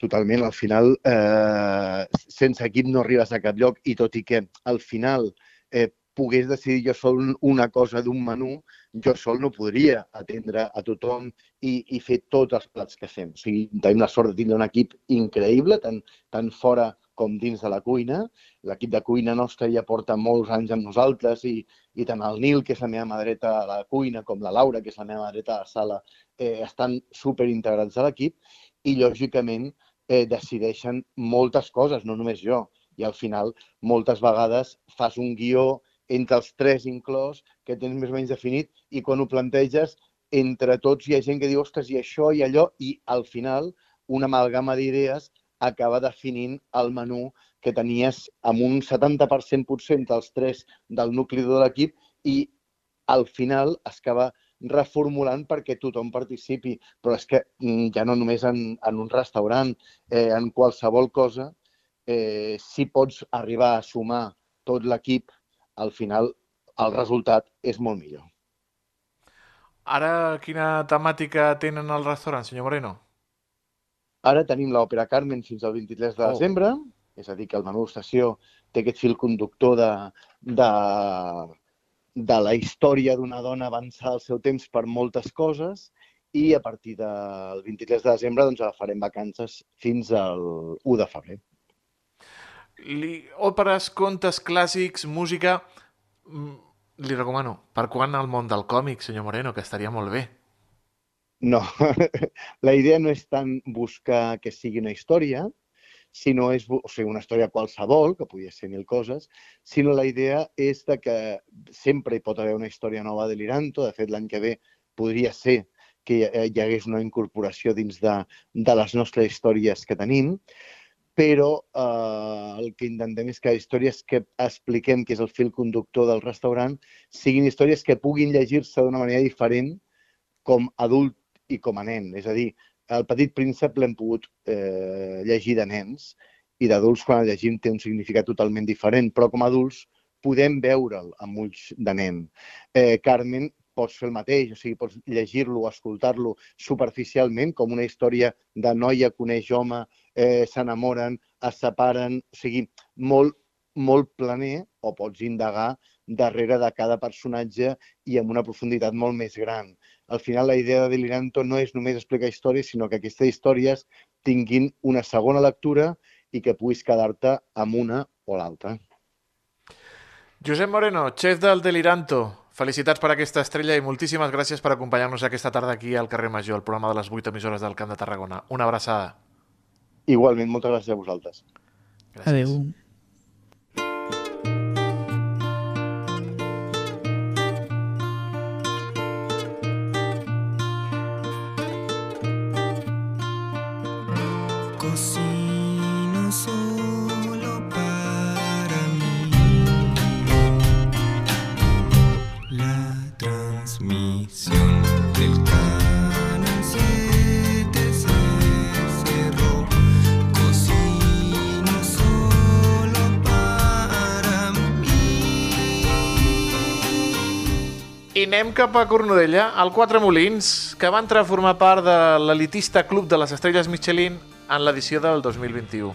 Totalment. Al final, eh, sense equip no arribes a cap lloc i tot i que al final eh, pogués decidir jo sol una cosa d'un menú, jo sol no podria atendre a tothom i, i fer tots els plats que fem. O sigui, tenim la sort de tindre un equip increïble, tant, tant fora com dins de la cuina. L'equip de cuina nostra ja porta molts anys amb nosaltres i, i tant el Nil, que és la meva mà dreta a la cuina, com la Laura, que és la meva mà dreta a la sala, eh, estan superintegrats a l'equip i, lògicament, eh, decideixen moltes coses, no només jo. I al final, moltes vegades fas un guió entre els tres inclòs que tens més o menys definit i quan ho planteges, entre tots hi ha gent que diu, ostres, i això i allò, i al final una amalgama d'idees acaba definint el menú que tenies amb un 70% potser entre els tres del nucli de l'equip i al final es acaba reformulant perquè tothom participi. Però és que mm, ja no només en, en un restaurant, eh, en qualsevol cosa, eh, si pots arribar a sumar tot l'equip, al final el resultat és molt millor. Ara, quina temàtica tenen al restaurant, senyor Moreno? Ara tenim l'òpera Carmen fins al 23 de Oh. desembre, és a dir, que el menú estació té aquest fil conductor de, de, de la història d'una dona avançada al seu temps per moltes coses i a partir del 23 de desembre doncs, agafarem vacances fins al 1 de febrer. Li... Òperes, contes clàssics, música... mm, Li recomano. Per quan al món del còmic, senyor Moreno, que estaria molt bé. No, la idea no és tant buscar que sigui una història, sinó és o sigui, una història qualsevol, que podia ser mil coses, sinó la idea és de que sempre hi pot haver una història nova de l'Iranto. De fet, l'any que ve podria ser que hi hagués una incorporació dins de, de les nostres històries que tenim, però eh, el que intentem és que històries que expliquem, que és el fil conductor del restaurant, siguin històries que puguin llegir-se d'una manera diferent com adult i com a nen. És a dir, el Petit Príncep l'hem pogut eh, llegir de nens i d'adults quan el llegim té un significat totalment diferent, però com a adults podem veure'l amb ulls de nen. Eh, Carmen pots fer el mateix, o sigui, pots llegir-lo o escoltar-lo superficialment, com una història de noia coneix home, eh, s'enamoren, es separen, o sigui, molt, molt planer, o pots indagar darrere de cada personatge i amb una profunditat molt més gran. Al final, la idea de Deliranto no és només explicar històries, sinó que aquestes històries tinguin una segona lectura i que puguis quedar-te amb una o l'altra. Josep Moreno, xef del Deliranto. Felicitats per aquesta estrella i moltíssimes gràcies per acompanyar-nos aquesta tarda aquí al carrer Major, el programa de les 8 emissores del Camp de Tarragona. Una abraçada. Igualment, moltes gràcies a vosaltres. Gràcies. Adéu. Anem cap a Cornudella, al Quatre Molins, que va entrar a formar part de l'elitista Club de les Estrelles Michelin en l'edició del 2021.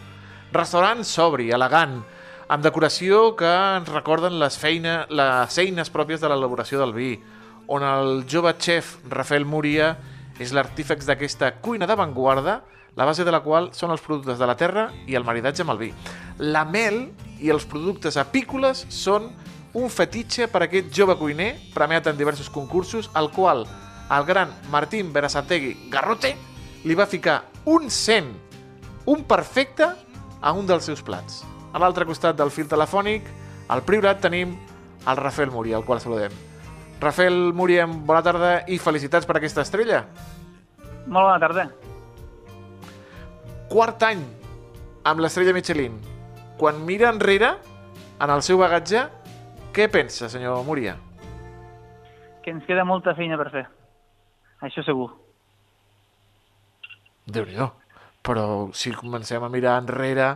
Restaurant sobri, elegant, amb decoració que ens recorden les, feina, les eines pròpies de l'elaboració del vi, on el jove xef Rafael Múria és l'artífex d'aquesta cuina d'avantguarda, la base de la qual són els productes de la terra i el maridatge amb el vi. La mel i els productes apícoles són un fetitxe per a aquest jove cuiner premiat en diversos concursos, al qual el gran Martín Berasategui Garrote li va ficar un 100, un perfecte, a un dels seus plats. A l'altre costat del fil telefònic, al Priorat, tenim el Rafael Múria, al qual saludem. Rafael Múria, bona tarda i felicitats per aquesta estrella. Molt bona tarda. Quart any amb l'estrella Michelin. Quan mira enrere, en el seu bagatge, què pensa, senyor Múria? Que ens queda molta feina per fer. Això segur. déu nhi Però si comencem a mirar enrere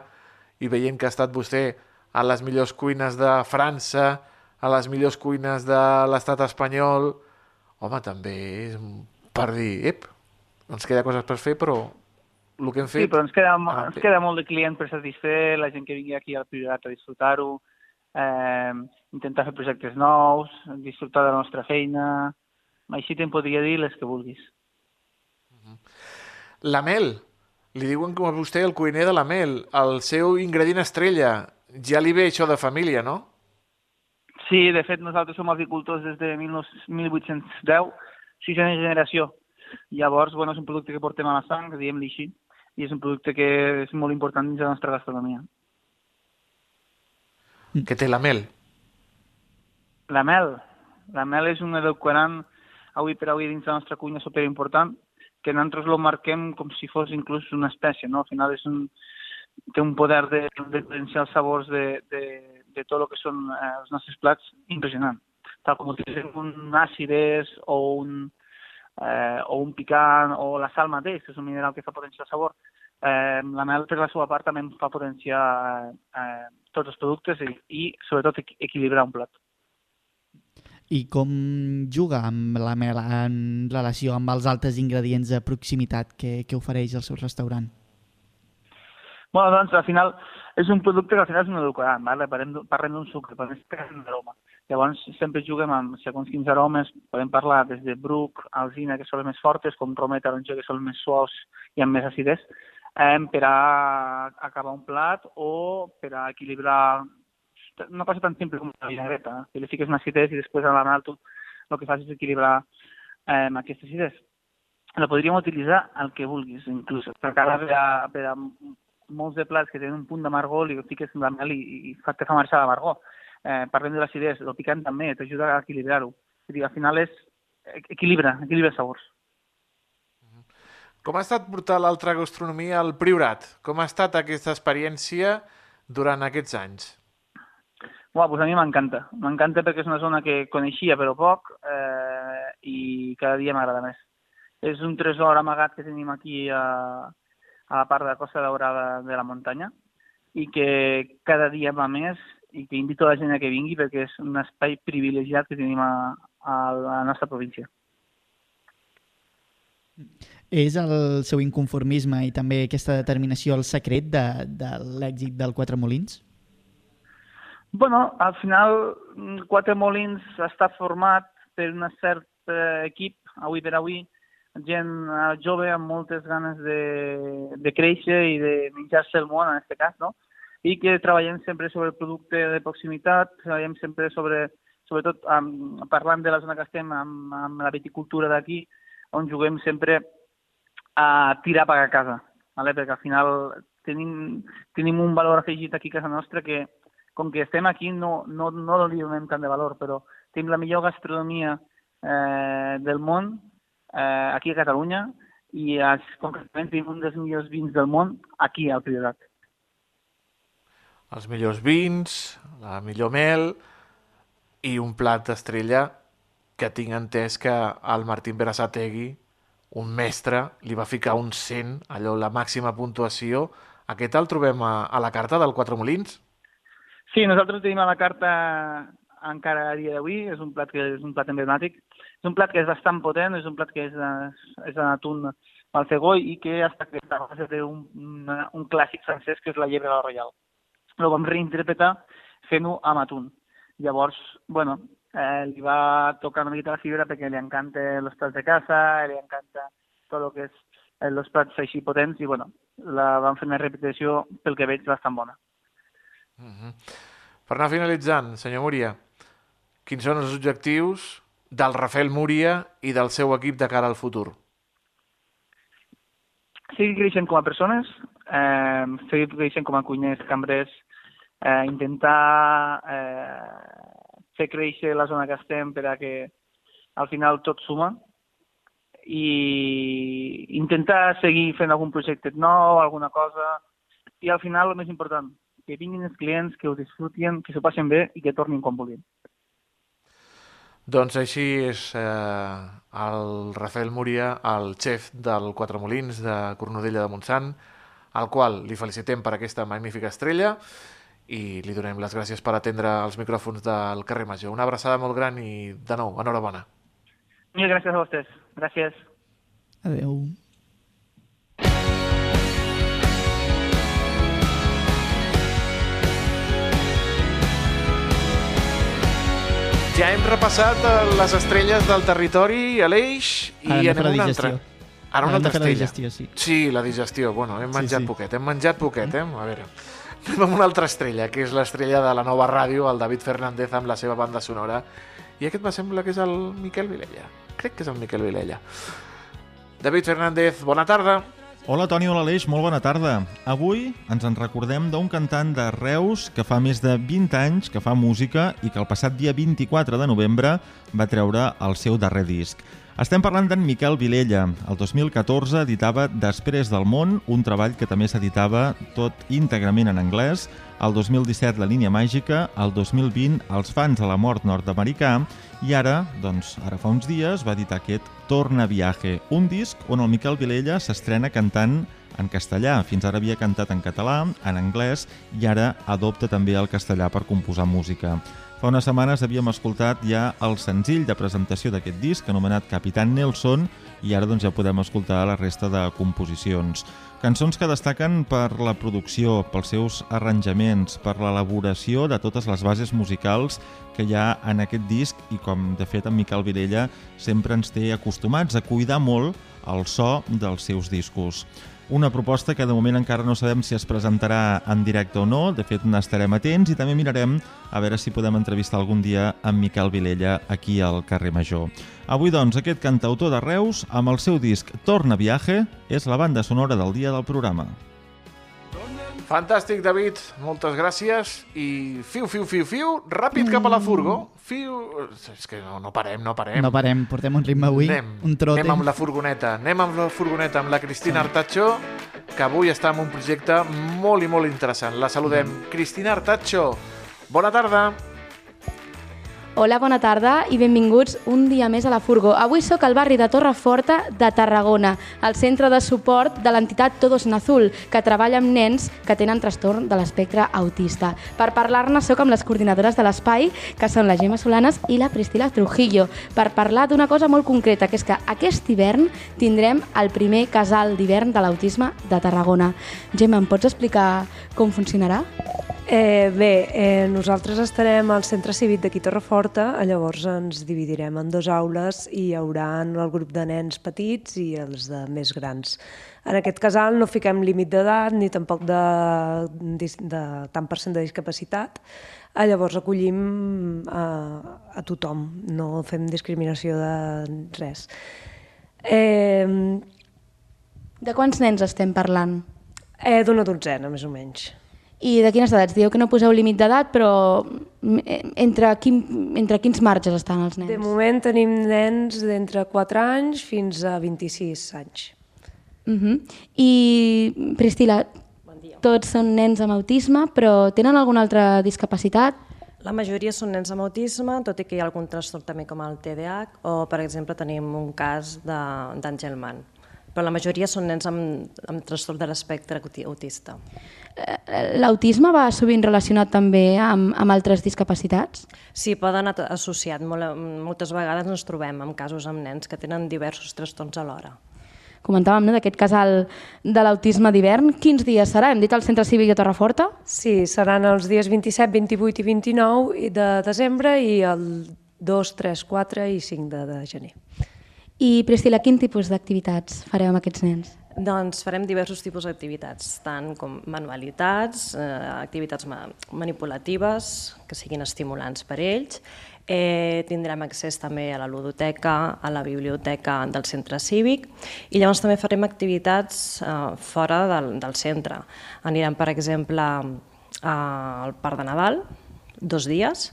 i veient que ha estat vostè a les millors cuines de França, a les millors cuines de l'estat espanyol, home, també és per dir, ep, ens queda coses per fer, però el que hem fet... Sí, però ens queda, Ah, ens queda molt de client per satisfer, la gent que vingui aquí al Priorat a disfrutar-ho, eh, intentar fer projectes nous, disfrutar de la nostra feina... Així te'n podria dir les que vulguis. La mel. Li diuen com a vostè el cuiner de la mel. El seu ingredient estrella. Ja li ve això de família, no? Sí, de fet, nosaltres som agricultors des de 19 1810, sisena generació. Llavors, bueno, és un producte que portem a la sang, diguem-li així, i és un producte que és molt important dins de la nostra gastronomia. Que té la mel. La mel. La mel és un edulcorant avui per avui dins la nostra cuina superimportant, que nosaltres lo marquem com si fos inclús una espècie, no? Al final és un, té un poder de, de potenciar els sabors de, de, de tot el que són eh, els nostres plats impressionant. Tal com utilitzem un àcides o un, eh, o un picant o la sal mateix, que és un mineral que fa potenciar el sabor, eh, la mel per la seva part també fa potenciar eh, tots els productes i, i sobretot equi- equilibrar un plat. I com juga amb la mel en relació amb els altres ingredients de proximitat que, que ofereix el seu restaurant? Bueno, doncs al final és un producte que al final és un edulcorant, ¿vale? parlem, d'un- sucre, però és un aroma. Llavors sempre juguem amb segons quins aromes, podem parlar des de bruc, alzina, que són les més fortes, com roma i taronja, que són més suaus i amb més acidès, eh, per a acabar un plat o per a equilibrar una cosa tan simple com una vinagreta, eh? que li fiques una acidès i després a la mel tu el que fas és equilibrar eh, aquesta acidès. La podríem utilitzar el que vulguis, inclús. Per cada per a, per a molts de plats que tenen un punt d'amargor, li fiques la mel i, i fa, te fa marxar l'amargor. Eh, parlem de l'acidès, el picant també, t'ajuda a equilibrar-ho. Al final és equilibra, equilibra sabors. Com ha estat portar l'altra gastronomia al Priorat? Com ha estat aquesta experiència durant aquests anys? Uau, doncs a mi m'encanta. M'encanta perquè és una zona que coneixia però poc eh, i cada dia m'agrada més. És un tresor amagat que tenim aquí a, a la part de la Costa Daurada de la muntanya i que cada dia va més i que invito a la gent a que vingui perquè és un espai privilegiat que tenim a, a la nostra província. És el seu inconformisme i també aquesta determinació el secret de, de l'èxit del Quatre Molins? Bueno, al final, mm, Quatre Molins està format per un cert eh, equip, avui per avui, gent eh, jove amb moltes ganes de, de créixer i de menjar-se el món, en aquest cas, no? I que treballem sempre sobre el producte de proximitat, treballem sempre sobre, sobretot amb, parlant de la zona que estem, amb, amb la viticultura d'aquí, on juguem sempre a tirar per a casa, ¿vale? perquè al final tenim, tenim un valor afegit aquí a casa nostra que, com que estem aquí, no, no, no li donem tant de valor, però tenim la millor gastronomia eh, del món eh, aquí a Catalunya i es, concretament tenim un dels millors vins del món aquí al Priorat. Els millors vins, la millor mel i un plat estrella que tinc entès que el Martín Berasategui, un mestre, li va ficar un 100, allò, la màxima puntuació. Aquest el trobem a, a la carta del Quatre Molins? Sí, nosaltres tenim a la carta encara a dia d'avui, és un plat que és un plat emblemàtic, És un plat que és bastant potent, és un plat que és, eh, és en atún malcegoll i que està creat a base d'un una- un clàssic francès que és la llebre a la royal. Lo vam reinterpretar fent-ho amb atún. Llavors, bueno, eh, li va tocar una miqueta la fibra perquè li encanta els plats de casa, li encanta tot el que és eh, els plats així potents i, bueno, la vam fer una repetició, pel que veig, bastant bona. Mhm. Per anar finalitzant, senyor Múria, quins són els objectius del Rafael Múria i del seu equip de cara al futur? seguir creixent com a persones, eh, seguir creixent com a cuiners, cambrers, eh, intentar eh, fer créixer la zona que estem per a que al final tot suma i intentar seguir fent algun projecte nou, alguna cosa, i al final el més important, que vinguin els clients, que ho disfrutin, que s'ho passen bé i que tornin quan vulguin. Doncs així és eh, el Rafael Múria, el xef del Quatre Molins de Cornudella de Montsant, al qual li felicitem per aquesta magnífica estrella i li donem les gràcies per atendre els micròfons del carrer Major. Una abraçada molt gran i, de nou, enhorabona. Mil gràcies a vostès. Gràcies. Adeu. Ja hem repassat eh, les estrelles del territori, Aleix, i Ara anem a una altra. Ara Ara una de altra estrella. digestió, sí. Sí, la digestió. Bueno, hem Sí, menjat sí. poquet, hem menjat poquet, eh? A veure, anem amb una altra estrella, que és l'estrella de la nova ràdio, el David Fernández amb la seva banda sonora. I aquest me sembla que és el Miquel Vilella. Crec que és el Miquel Vilella. David Fernández, bona tarda. Hola Toni, hola Aleix, molt bona tarda. Avui ens en recordem d'un cantant de Reus que fa més de 20 anys que fa música i que el passat dia 24 de novembre va treure el seu darrer disc. Estem parlant d'en Miquel Vilella. El 2014 editava Després del món, un treball que també s'editava tot íntegrament en anglès, el 2017 La línia màgica, el 2020 Els fans de la mort nord-americà i ara, doncs, ara fa uns dies, va editar aquest Torna Viaje, un disc on el Miquel Vilella s'estrena cantant en castellà. Fins ara havia cantat en català, en anglès i ara adopta també el castellà per composar música. Fa unes setmanes havíem escoltat ja el senzill de presentació d'aquest disc anomenat Capitán Nelson i ara doncs ja podem escoltar la resta de composicions. Cançons que destaquen per la producció, pels seus arranjaments, per l'elaboració de totes les bases musicals que hi ha en aquest disc i com de fet en Miquel Vilella sempre ens té acostumats a cuidar molt el so dels seus discos. Una proposta que de moment encara no sabem si es presentarà en directe o no, de fet n'estarem atents i també mirarem a veure si podem entrevistar algun dia amb Miquel Vilella aquí al carrer Major. Avui, doncs, aquest cantautor de Reus, amb el seu disc Torna Viaje, és la banda sonora del dia del programa. Fantàstic, David, moltes gràcies. I fiu, fiu, fiu, fiu, ràpid cap a la furgo. Fiu... És que no, no parem, no parem. No parem, portem un ritme avui, Anem, un trote. anem amb la furgoneta. Anem amb la furgoneta amb la Cristina Artacho, que avui està en un projecte molt i molt interessant. La saludem. Cristina Artacho, bona tarda. Hola, bona tarda i benvinguts un dia més a la Furgo. Avui sóc al barri de Torreforta de Tarragona, al centre de suport de l'entitat Todos en Azul, que treballa amb nens que tenen trastorn de l'espectre autista. Per parlar-ne sóc amb les coordinadores de l'espai, que són la Gemma Solanes i la Priscila Trujillo, per parlar d'una cosa molt concreta, que és que aquest hivern tindrem el primer casal d'hivern de l'autisme de Tarragona. Gemma, em pots explicar com funcionarà? Eh, bé, eh, nosaltres estarem al centre cívic d'aquí Torreforta, llavors ens dividirem en dues aules i hi haurà el grup de nens petits i els de més grans. En aquest casal no fiquem límit d'edat ni tampoc de, dis- de tant per cent de discapacitat, eh, llavors acollim a, a tothom, no fem discriminació de res. Eh, De quants nens estem parlant? eh, D'una dotzena, més o menys. I de quines edats? Dieu que no poseu límit d'edat, però mm, eh, entre, quin, entre quins marges estan els nens? De moment tenim nens d'entre 4 anys fins a 26 anys. Uh -huh. I, Priscila, tots són nens amb autisme, però tenen alguna altra discapacitat? La majoria són nens amb autisme, tot i que hi ha algun trastorn també com el TDAH, o per exemple tenim un cas de- d'Angelman. però la majoria són nens amb, amb trastorn de l'espectre auti- autista. L'autisme va sovint relacionat també amb, amb altres discapacitats? Sí, poden at- associat. Molt, moltes vegades ens trobem amb casos amb nens que tenen diversos trastorns alhora. Comentàvem no, d'aquest casal de l'autisme d'hivern. Quins dies serà? Hem dit al Centre Cívic de Torreforta? Sí, seran els dies 27, 28 i 29 i de desembre i el 2, 3, 4 i 5 de, de gener. I, Priscila, quin tipus d'activitats fareu amb aquests nens? Doncs farem diversos tipus d'activitats, tant com manualitats, eh, activitats ma manipulatives, que siguin estimulants per ells. Eh, tindrem accés també a la ludoteca, a la biblioteca del centre cívic i llavors també farem activitats eh, fora del, del centre. Anirem, per exemple, al Parc de Nadal, dos dies,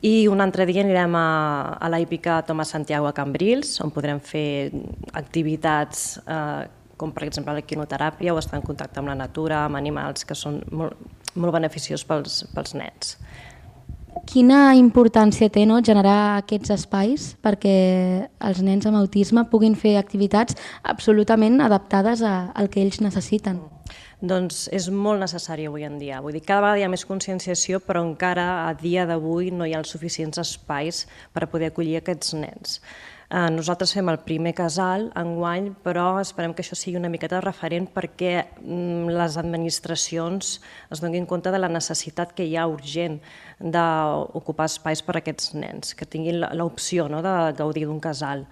i un altre dia anirem a, a la hípica Tomàs Santiago a Cambrils, on podrem fer activitats eh, com per exemple l'equinoteràpia o estar en contacte amb la natura, amb animals que són molt, molt beneficiosos pels, pels nens. Quina importància té no, generar aquests espais perquè els nens amb autisme puguin fer activitats absolutament adaptades a, al que ells necessiten? Doncs és molt necessari avui en dia. Vull dir, cada vegada hi ha més conscienciació, però encara a dia d'avui no hi ha els suficients espais per poder acollir aquests nens. Eh, nosaltres fem el primer casal enguany, però esperem que això sigui una miqueta referent perquè mm, les administracions es donin compte de la necessitat que hi ha urgent d'ocupar espais per a aquests nens, que tinguin l'opció no, de gaudir d'un casal.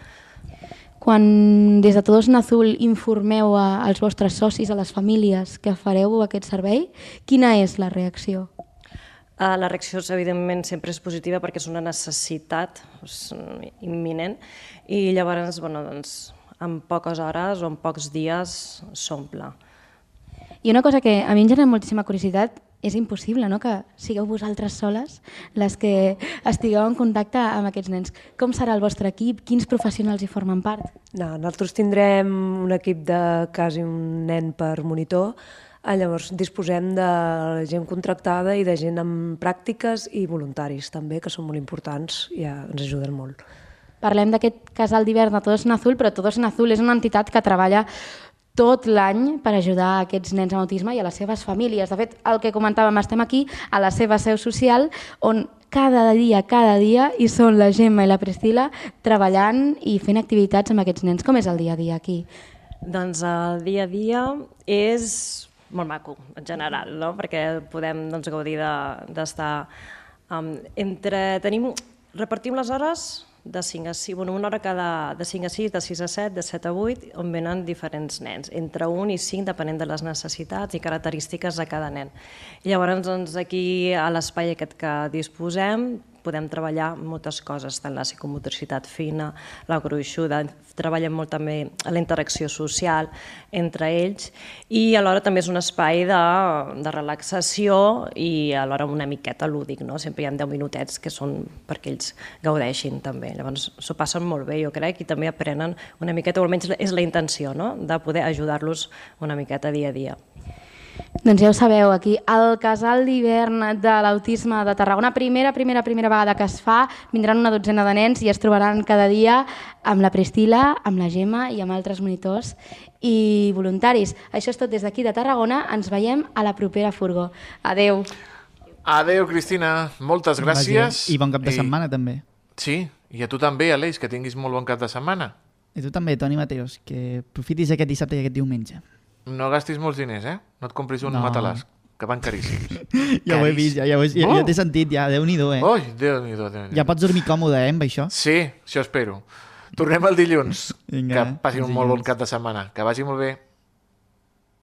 Quan des de Todos en Azul informeu als vostres socis, a les famílies que fareu aquest servei, quina és la reacció? Uh, la reacció, evidentment, sempre és positiva perquè és una necessitat és, imminent i llavors, bueno, doncs, en poques hores o en pocs dies s'omple. I una cosa que a mi em genera moltíssima curiositat és impossible no? que sigueu vosaltres soles les que estigueu en contacte amb aquests nens. Com serà el vostre equip? Quins professionals hi formen part? No, nosaltres tindrem un equip de quasi un nen per monitor, eh, llavors disposem de gent contractada i de gent amb pràctiques i voluntaris també, que són molt importants i ja ens ajuden molt. Parlem d'aquest casal d'hivern de Todos en Azul, però Todos en Azul és una entitat que treballa tot l'any per ajudar aquests nens amb autisme i a les seves famílies. De fet, el que comentàvem, estem aquí a la seva seu social on cada dia, cada dia, hi són la Gemma i la Priscila treballant i fent activitats amb aquests nens. Com és el dia a dia aquí? Doncs el dia a dia és molt maco, en general, no? perquè podem doncs, gaudir de- d'estar... Um, entre, tenim, repartim les hores de 5 a 6, bueno, una hora cada, de 5 a 6, de 6 a 7, de 7 a 8, on venen diferents nens, entre 1 i 5, depenent de les necessitats i característiques de cada nen. Llavors, doncs, aquí, a l'espai aquest que disposem, podem treballar moltes coses, tant la psicomotricitat fina, la gruixuda, treballem molt també la interacció social entre ells i alhora també és un espai de, de relaxació i alhora una miqueta lúdic, no? sempre hi ha 10 minutets que són perquè ells gaudeixin també, llavors s'ho passen molt bé jo crec i també aprenen una miqueta, o almenys és la intenció, no? de poder ajudar-los una miqueta dia a dia. Doncs ja ho sabeu, aquí al casal d'hivern de l'autisme de Tarragona, primera, primera, primera vegada que es fa, vindran una dotzena de nens i es trobaran cada dia amb la Priscila, amb la Gemma i amb altres monitors i voluntaris. Això és tot des d'aquí de Tarragona, ens veiem a la propera furgó. Adeu. Adeu, Cristina. Moltes gràcies. I bon cap de setmana, també. Sí, i a tu també, Aleix, que tinguis molt bon cap de setmana. I tu també, Toni Mateos, que aprofitis aquest dissabte i aquest diumenge. No gastis molts diners, eh? No et compris un No. matalàs, que van caríssims. Ja ho he vist, ja, ja, ho he, ja, ja t'he sentit, ja, Déu-n'hi-do, eh? Ui, Déu-n'hi-do, déu Ja pots dormir còmode, eh, amb això? Sí, això espero. Tornem el dilluns. Vinga, que passin un molt bon cap de setmana. Que vagi molt bé.